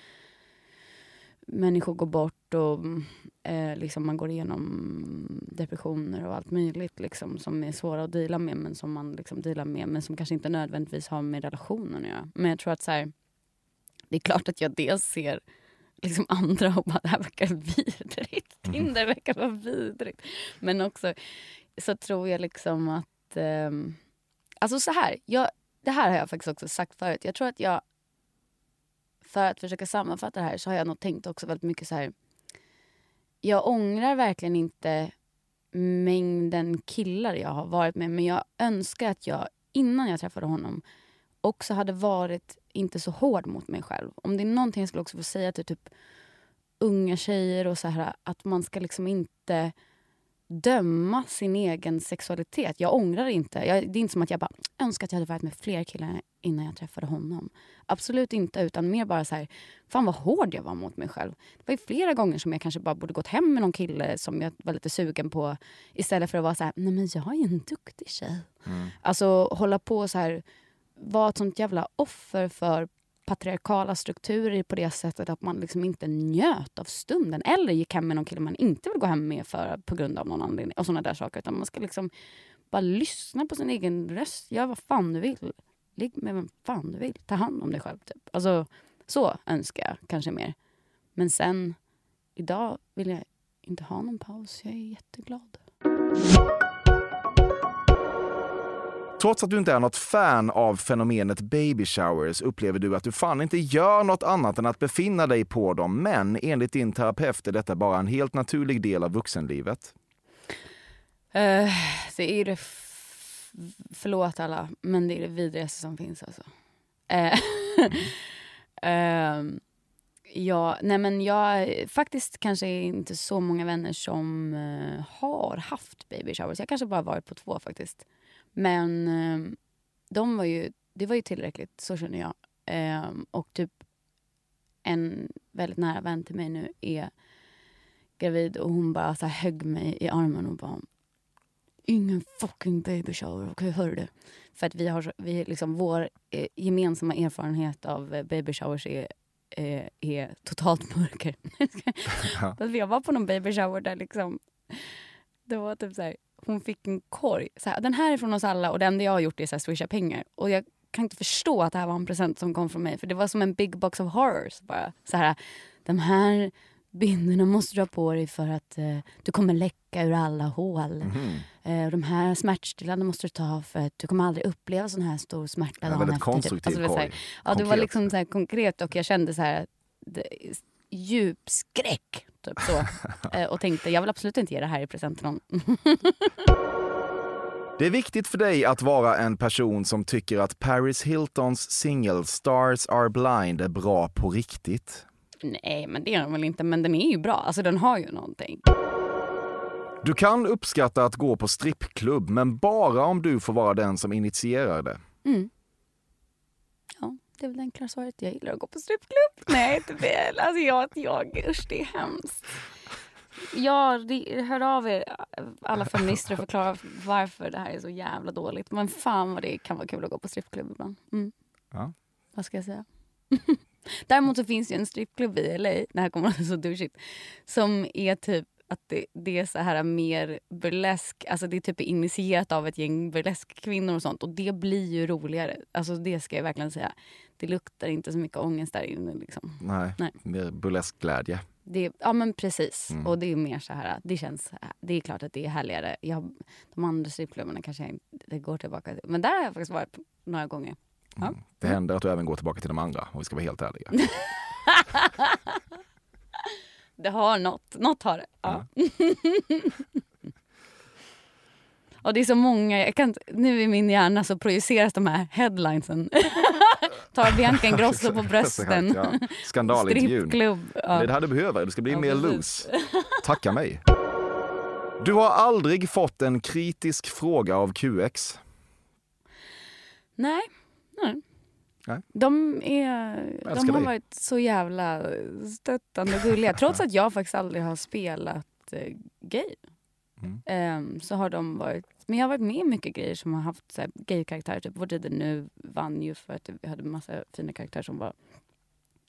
människor går bort och eh, liksom man går igenom depressioner och allt möjligt liksom, som är svåra att dela med men som man liksom dealar med men som kanske inte nödvändigtvis har med relationen att göra. Men jag tror att så här, det är klart att jag dels ser liksom andra och bara det här verkar vidrigt. Mm. Tinder verkar vara vidrigt. Men också så tror jag liksom att... Eh, alltså så här, jag, det här har jag faktiskt också sagt förut. Jag tror att jag för att försöka sammanfatta det här så har jag nog tänkt också väldigt mycket så här. Jag ångrar verkligen inte mängden killar jag har varit med. Men jag önskar att jag innan jag träffade honom också hade varit inte så hård mot mig själv. Om det är någonting jag skulle också få säga till typ unga tjejer och så här att man ska liksom inte döma sin egen sexualitet. Jag ångrar inte. Jag, det är inte som att jag bara önskar att jag hade varit med fler killar innan jag träffade honom. Absolut inte, utan mer bara så här, fan vad hård jag var mot mig själv. Det var ju flera gånger som jag kanske bara borde gått hem med någon kille som jag var lite sugen på istället för att vara så här, nej men jag är en duktig tjej. Mm. Alltså hålla på så här, vara ett sånt jävla offer för patriarkala strukturer på det sättet att man liksom inte njöt av stunden. Eller gick hem med någon kille man inte vill gå hem med för, på grund av någon anledning. Och såna där saker. Utan man ska liksom bara lyssna på sin egen röst. Gör vad fan du vill. Ligg med vem fan du vill. Ta hand om dig själv. Typ. Alltså, så önskar jag kanske mer. Men sen, idag vill jag inte ha någon paus. Jag är jätteglad. Trots att du inte är något fan av fenomenet baby showers upplever du att du fan inte gör något annat än att befinna dig på dem. Men enligt din terapeut är detta bara en helt naturlig del av vuxenlivet. Uh, det är det, förlåt alla, men det är det vidrigaste som finns alltså. Uh, mm. uh, ja, nej men jag, faktiskt kanske inte så många vänner som eh, har haft baby showers. Jag kanske bara varit på två faktiskt. Men eh, de var ju, det var ju tillräckligt, så känner jag. Ehm, och typ en väldigt nära vän till mig nu är gravid och hon bara så här högg mig i armen och bara Ingen fucking baby shower, okej hör du? För att vi har, vi liksom, vår eh, gemensamma erfarenhet av eh, baby showers är, eh, är totalt (laughs) mörker. Fast jag var på någon baby shower där liksom, det var typ så här, hon fick en korg. Så här, den här är från oss alla och det enda jag har gjort är så här, swisha pengar. Och jag kan inte förstå att det här var en present som kom från mig. För det var som en big box of horrors. Bara. Så här, de här bindorna måste du ha på dig för att eh, du kommer läcka ur alla hål. Mhm. Eh, de här smärtstillande måste du ta för att du kommer aldrig uppleva sån här stor smärta En dagen väldigt efter. typ. konstruktiv det var här. Ja, det var liksom så här konkret och jag kände så här det, djup skräck. Typ så. (laughs) Eh, och tänkte jag vill absolut inte ge det här i present till någon. (laughs) Det är viktigt för dig att vara en person som tycker att Paris Hiltons singel Stars Are Blind är bra på riktigt. Nej, men det är den väl inte. Men den är ju bra. Alltså den har ju någonting. Du kan uppskatta att gå på strippklubb, men bara om du får vara den som initierar det. Mm. Det är väl det enkla svaret. Jag gillar att gå på strippklubb. (laughs) Nej, inte väl. Alltså jag, jag, usch det är hemskt. Ja, hör av er alla feminister och förklara varför det här är så jävla dåligt. Men fan vad det kan vara kul att gå på strippklubb ibland. Mm. Ja. Vad ska jag säga? (laughs) Däremot så finns det ju en strippklubb i LA, det här kommer att låta så douchigt, som är typ att det, det är så här mer burlesk, alltså det är typ initierat av ett gäng burleskkvinnor och sånt och det blir ju roligare. Alltså det ska jag verkligen säga. Det luktar inte så mycket ångest där inne liksom. Nej, Nej. mer burlesk glädje. Det, ja men precis. Mm. Och det är mer så här, det känns, det är klart att det är härligare. Jag, de andra strippklubbarna kanske jag inte går tillbaka till. Men där har jag faktiskt varit några gånger. Ja. Mm. Det händer att du även går tillbaka till de andra, om vi ska vara helt ärliga. (laughs) Det har något, något har det. Ja. (laughs) och det är så många, jag kan, nu i min hjärna så projiceras de här headlinesen. (laughs) Tar Bianca Ingrosso på (laughs) brösten. Ja. Skandalintervjun. Strippklubb. Det är Ja. det här du behöver, du ska bli Ja, mer loose. Tacka mig. Du har aldrig fått en kritisk fråga av QX. Nej. Nej. Nej. De, är, de har dig. varit så jävla stöttande och gulliga. (laughs) Trots att jag faktiskt aldrig har spelat eh, gay. Mm. Ehm, så har de varit... Men jag har varit med i mycket grejer som har haft så här, gay-karaktärer. Typ Vår tid nu vann ju för att vi hade massa fina karaktärer som var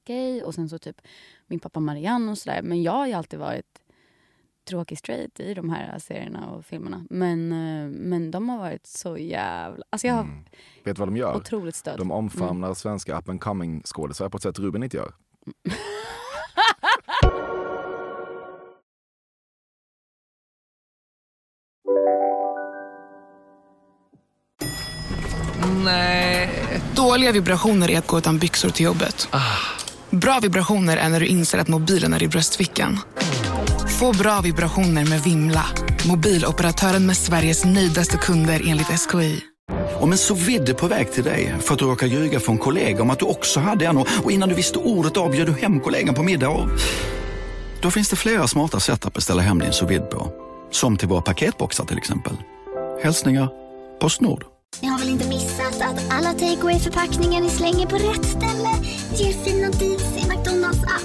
gay. Och sen så typ min pappa Marianne och sådär. Men jag har ju alltid varit tråkig straight i de här serierna och filmerna. Men, eh, men de har varit så jävla... Alltså jag har Mm. Vet du vad de gör? otroligt stöd. De omfamnar svenska up and coming skådisar på ett sätt Ruben inte gör. Nej. Dåliga vibrationer är att gå utan byxor till jobbet. Bra vibrationer är när du inser att mobilen är i bröstfickan. Få bra vibrationer med Vimla. Mobiloperatören med Sveriges nöjdaste kunder enligt SKI. Om en så vidde på väg till dig för att du råkar ljuga från kollega om att du också hade en och innan du visste ordet av du hem kollegan på middag och... Då finns det flera smarta sätt att beställa hem din sous på. Som till våra paketboxar till exempel. Hälsningar Postnord. Ni har väl inte missat att alla takeaway förpackningar ni slänger på rätt ställe ger fina deals i McDonalds app.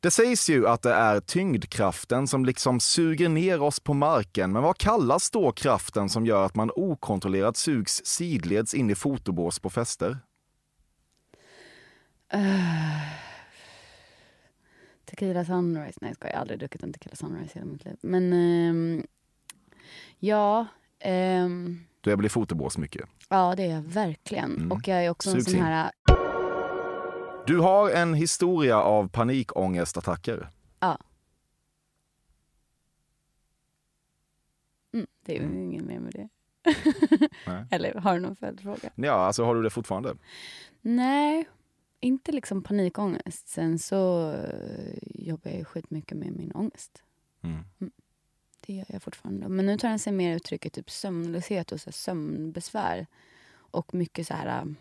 Det sägs ju att det är tyngdkraften som liksom suger ner oss på marken, men vad kallas då kraften som gör att man okontrollerat sugs sidleds in i fotobås på fester? (sighs) Tequila Sunrise. Nej, jag har aldrig druckit en Tequila Sunrise hela mitt liv. Men ehm, ja, ehm, Du är väl i fotobås mycket? Ja, det är jag verkligen. Mm. Och jag är också en Sugs sån in. Du har en historia av panikångestattacker. Ja. Mm, det är ju Mm. inget mer med det. (laughs) Eller har du någon följdfråga? Ja, alltså har du det fortfarande? Nej, inte liksom panikångest. Sen så eh, jobbar jag ju skitmycket med min ångest. Mm. Det gör jag fortfarande. Men nu tar den sig mer uttryck i typ sömnlöshet och så sömnbesvär. Och mycket så här...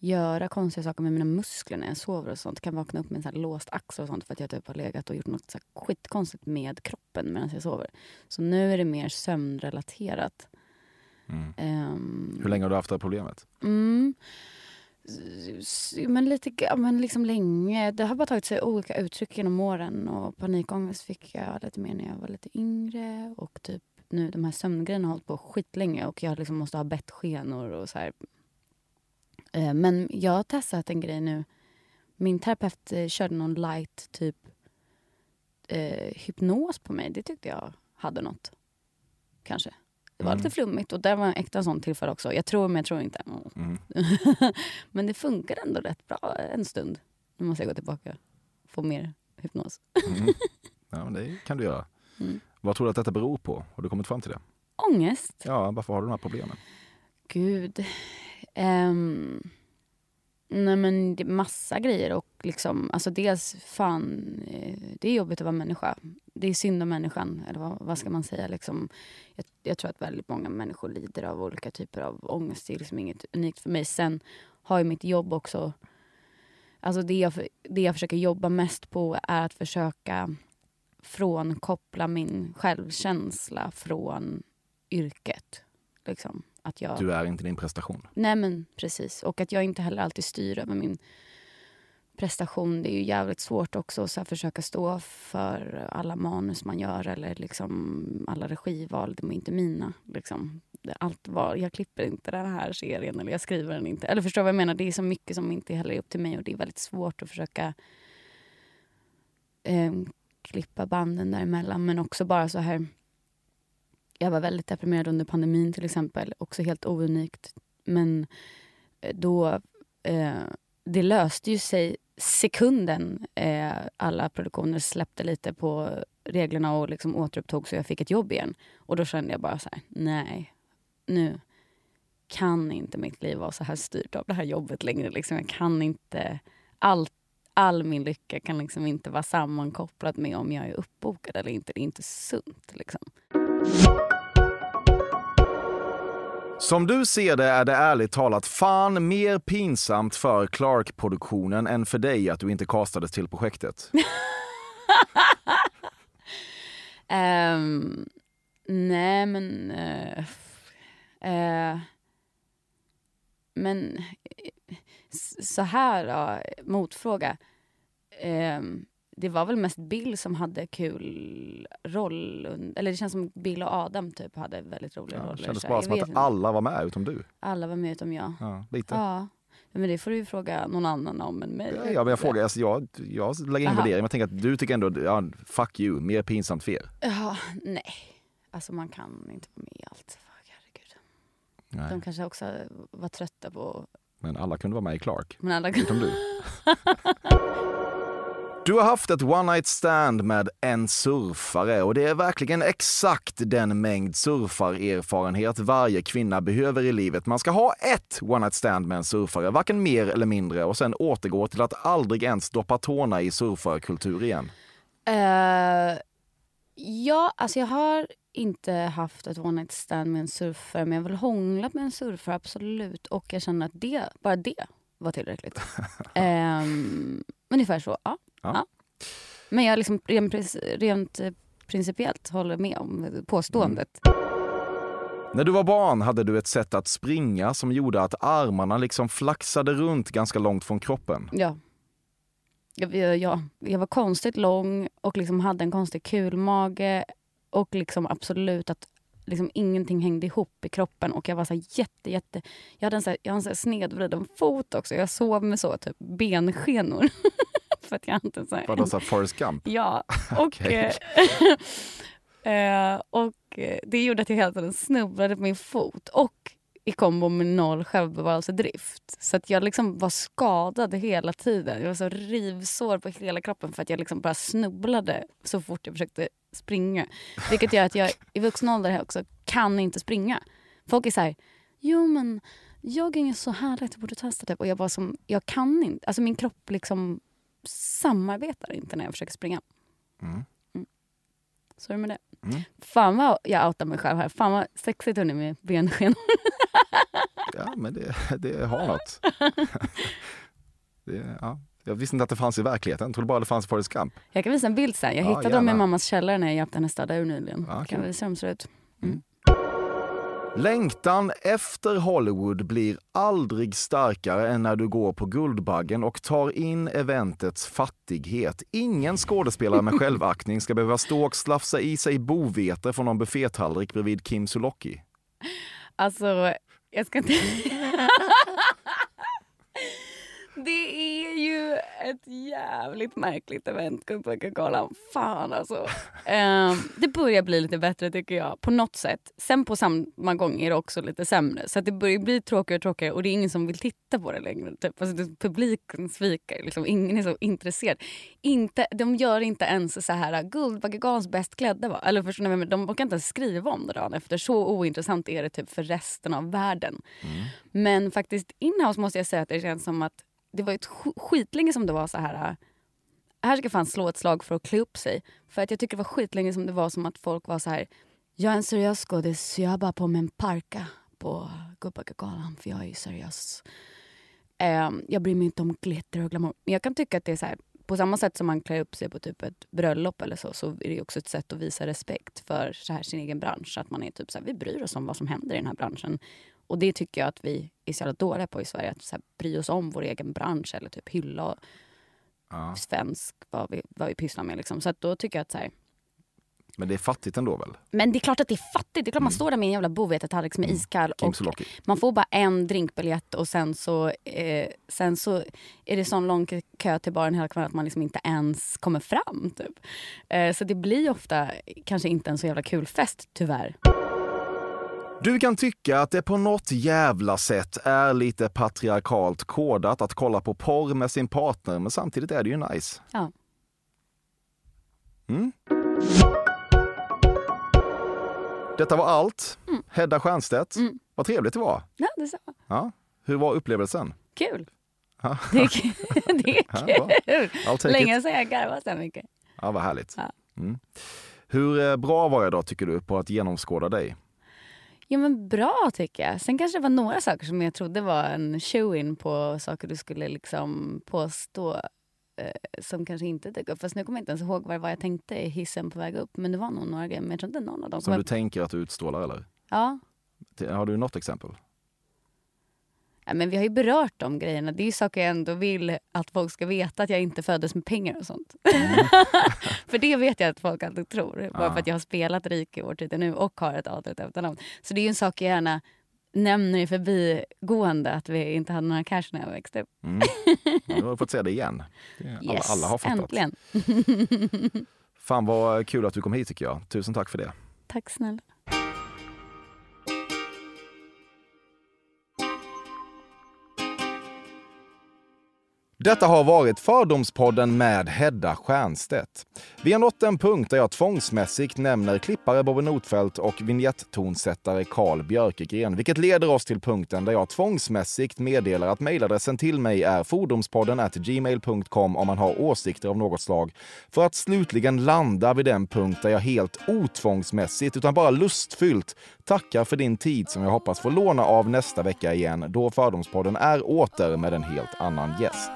Göra konstiga saker med mina muskler när jag sover och sånt. Kan vakna upp med en så här låst axel och sånt för att jag typ har legat och gjort något så skitkonstigt med kroppen medan jag sover. Så nu är det mer sömnrelaterat. Mm. Ehm, Hur länge har du haft det här problemet? Mm. Men lite, ja, men liksom länge. Det har bara tagit sig olika uttryck genom åren. Och panikångest fick jag lite mer när jag var lite yngre. Och typ nu de här sömngrejerna har hållit på skitlänge och jag liksom måste ha bettskenor och så här. Eh, Men jag har testat en grej nu. Min terapeut eh, körde någon light typ eh, hypnos på mig. Det tyckte jag hade något. Kanske. Det var Mm. lite flummigt och där var en äkta sån tillfälle också. Jag tror men jag tror inte. Mm. (laughs) men det funkar ändå rätt bra en stund. Nu måste jag gå tillbaka och få mer hypnos. Mm. (laughs) Ja, men det kan du göra. Mm. Vad tror du att detta beror på? Har du kommit fram till det? Ångest? Ja, varför har du de här problemen? Gud. Um, nej men det är massa grejer och liksom, alltså dels fan, eh, det är jobbigt att vara människa. Det är synd om människan, eller vad, vad ska man säga liksom. Jag, jag tror att väldigt många människor lider av olika typer av ångest. Det är liksom inget unikt för mig. Sen har ju mitt jobb också, alltså det jag, det jag försöker jobba mest på är att försöka frånkoppla min självkänsla från yrket. Liksom. Att jag... Du är inte din prestation. Nej men precis. Och att jag inte heller alltid styr över min prestation. Det är ju jävligt svårt också att försöka stå för alla manus man gör eller liksom alla regival. De är inte mina. Liksom. Allt var, jag klipper inte den här serien eller jag skriver den inte. Eller förstår vad jag menar? Det är så mycket som inte heller är upp till mig och det är väldigt svårt att försöka eh, klippa banden däremellan. Men också bara så här jag var väldigt deprimerad under pandemin till exempel. Också helt ounikt. Men eh, då... Eh, det löste ju sig sekunden eh, alla produktioner släppte lite på reglerna och liksom återupptog så jag fick ett jobb igen. Och då kände jag bara så här, nej, nu kan inte mitt liv vara så här styrt av det här jobbet längre. Liksom. Jag kan inte... all, all min lycka kan liksom inte vara sammankopplad med om jag är uppbokad eller inte. Det är inte sunt. Liksom. Som du ser det är det ärligt talat fan mer pinsamt för Clark-produktionen än för dig att du inte castades till projektet. um, (laughs) nej, men... Uh, uh, men eh, så här då, motfråga. Um, det var väl mest Bill som hade kul roll. Eller det känns som Bill och Adam typ hade väldigt roliga Ja, roller. det kändes bara som att inte. alla var med utom du. Alla var med utom jag. Ja, lite. Ja. Men det får du fråga någon annan om än mig. Ja, men jag frågar, alltså, jag, jag lägger ingen Aha. värdering, jag tänker att du tycker ändå, ja, fuck you, mer pinsamt för er. Ja, nej. Alltså man kan inte vara med i allt. Fuck, herregud. Nej. De kanske också var trötta på... Men alla kunde vara med i Clark, Men alla utom du. (laughs) Du har haft ett one night stand med en surfare och det är verkligen exakt den mängd surfarerfarenhet varje kvinna behöver i livet. Man ska ha ett one night stand med en surfare, varken mer eller mindre, och sen återgå till att aldrig ens doppa tårna i surfarkultur igen. Eh, ja, alltså jag har inte haft ett one night stand med en surfare men jag har väl hånglat med en surfare, absolut. Och jag känner att det, bara det var tillräckligt. um, (laughs) ungefär så, ja. Ja. ja. Men jag liksom rent, rent eh, principiellt håller med om påståendet. När du var barn hade du ett sätt att springa som gjorde att armarna liksom flaxade runt ganska långt från kroppen. Ja. Jag, jag, jag, var konstigt lång och liksom hade en konstig kulmage. Och liksom absolut att liksom ingenting hängde ihop i kroppen. Och jag var så här jätte, jätte... Jag hade en, så här, jag hade en så snedvriden fot också. Jag sov med så typ benskenor. (laughs) För att jag hade så här, Vadå, så Forrest Gump? Ja, (laughs) och, (laughs) eh, och eh, det gjorde att jag hela tiden snubblade på min fot. Och i kombo med noll självbevarelsedrift. Så att jag liksom var skadad hela tiden. Jag var så rivsår på hela kroppen för att jag liksom bara snubblade så fort jag försökte springa. Vilket gör att jag (laughs) i vuxen ålder också kan inte springa. Folk är så här, jo men jogging är så härligt, du borde testa typ. Och jag bara som, jag kan inte. Alltså min kropp liksom samarbetar inte när jag försöker springa. Mm. Så är det med det. Mm. Fan vad jag outar mig själv här. Fan vad sexigt hörni med bensken. (laughs) Ja, men det, det har något. (laughs) Det, ja. Jag visste inte att det fanns i verkligheten, jag trodde bara det fanns i Forrest Gump. Jag kan visa en bild sen. Jag Ja, hittade dem i mammas källare när jag hjälpte henne städa ur nyligen. Ja, kan kul. visa hur de ser ut. Längtan efter Hollywood blir aldrig starkare än när du går på Guldbaggen och tar in eventets fattighet. Ingen skådespelare med självaktning ska behöva stå och slafsa i sig bovete från någon buffétallrik bredvid Kim Sulocki. Alltså, jag ska inte... Det är ju ett jävligt märkligt event, Guldbaggegalan. Fan alltså. (laughs) Ehm, det börjar bli lite bättre tycker jag, på något sätt. Sen på samma gång är det också lite sämre. Så det börjar bli tråkigare och tråkigare och det är ingen som vill titta på det längre. Typ. Alltså, publiken sviker, liksom. ingen är så intresserad. Inte, de gör inte ens så här Guldbaggegalans bäst klädda. Va? Eller förstår ni, de orkar inte ens skriva om det dagen efter. Så ointressant är det typ för resten av världen. Men faktiskt inhouse måste jag säga att det känns som att det var ju ett skitlänge som det var så här. Här ska jag fan slå ett slag för att klä upp sig. För att jag tycker det var skitlänge som det var som att folk var så här. Jag är en seriös skådis så jag har bara på mig en parka på Guldbaggegalan för jag är ju seriös. Eh, jag bryr mig inte om glitter och glamour. Men jag kan tycka att det är så här. På samma sätt som man klär upp sig på typ ett bröllop eller så, så är det också ett sätt att visa respekt för så här sin egen bransch. Att man är typ så här, vi bryr oss om vad som händer i den här branschen. Och det tycker jag att vi är så jävla dåliga på i Sverige. Att så här, bry oss om vår egen bransch eller typ hylla Ja. svensk, vad vi, vad vi pysslar med. Liksom. Så då tycker jag att så här, Men det är fattigt ändå väl? men det är klart att det är fattigt. Det är klart man står där med en jävla bovetetallrik som är iskall. Kim Och man får bara en drinkbiljett och sen så, eh, sen så är det sån lång kö till baren hela kvällen att man liksom inte ens kommer fram. Typ. Eh, så det blir ofta kanske inte en så jävla kul fest, tyvärr. Du kan tycka att det på något jävla sätt är lite patriarkalt kodat att kolla på porr med sin partner, men samtidigt är det ju nice. Ja. Mm. Detta var allt. Hedda Stiernstedt. Mm. Vad trevligt det var. Ja, det är så. Ja. Hur var upplevelsen? Kul. Ja. (laughs) Det är kul. (laughs) Det är Länge sedan jag garvade så mycket. Ja, vad härligt. Ja. Mm. Hur eh, bra var jag då, tycker du, på att genomskåda dig? Ja men bra tycker jag. Sen kanske det var några saker som jag trodde var en show-in på saker du skulle liksom påstå eh, som kanske inte dök upp. Fast nu kommer jag inte ens ihåg vad var jag tänkte i hissen på väg upp. Men det var nog några grejer. Men jag tror inte någon av dem Som du tänker att du utstrålar, eller? Ja. Har du något exempel? Ja. Men vi har ju berört de grejerna. Det är ju saker jag ändå vill att folk ska veta. Att jag inte föddes med pengar och sånt. (laughs) för det vet jag att folk alltid tror. Bara för att jag har spelat rik i årtiden nu och har ett adligt efternamn. Så det är en sak jag gärna nämner i förbigående. Att vi inte hade några cash när jag växte upp. Mm. Ja, har du fått säga det igen. Alla, Yes, alla har fattat. äntligen. Fan vad kul att du kom hit tycker jag. Tusen tack för det. Tack snälla. Detta har varit Fördomspodden med Hedda Stiernstedt. Vi har nått en punkt där jag tvångsmässigt nämner klippare Bobby Notfeldt och vignetttonsättare Karl Björkegren, vilket leder oss till punkten där jag tvångsmässigt meddelar att mejladressen till mig är fordomspodden gmail.com om man har åsikter av något slag, för att slutligen landa vid den punkt där jag helt otvångsmässigt, utan bara lustfyllt, tackar för din tid som jag hoppas få låna av nästa vecka igen, då Fördomspodden är åter med en helt annan gäst.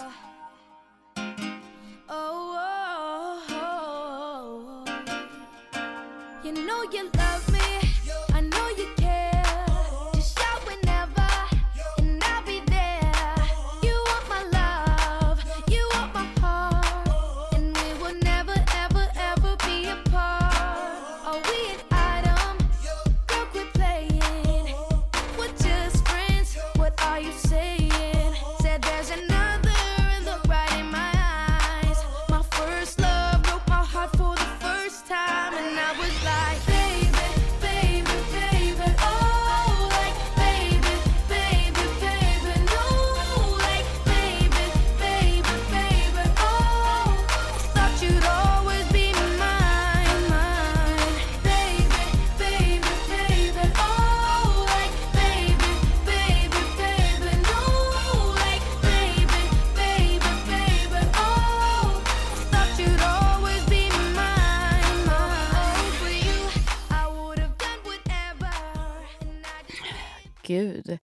Gud.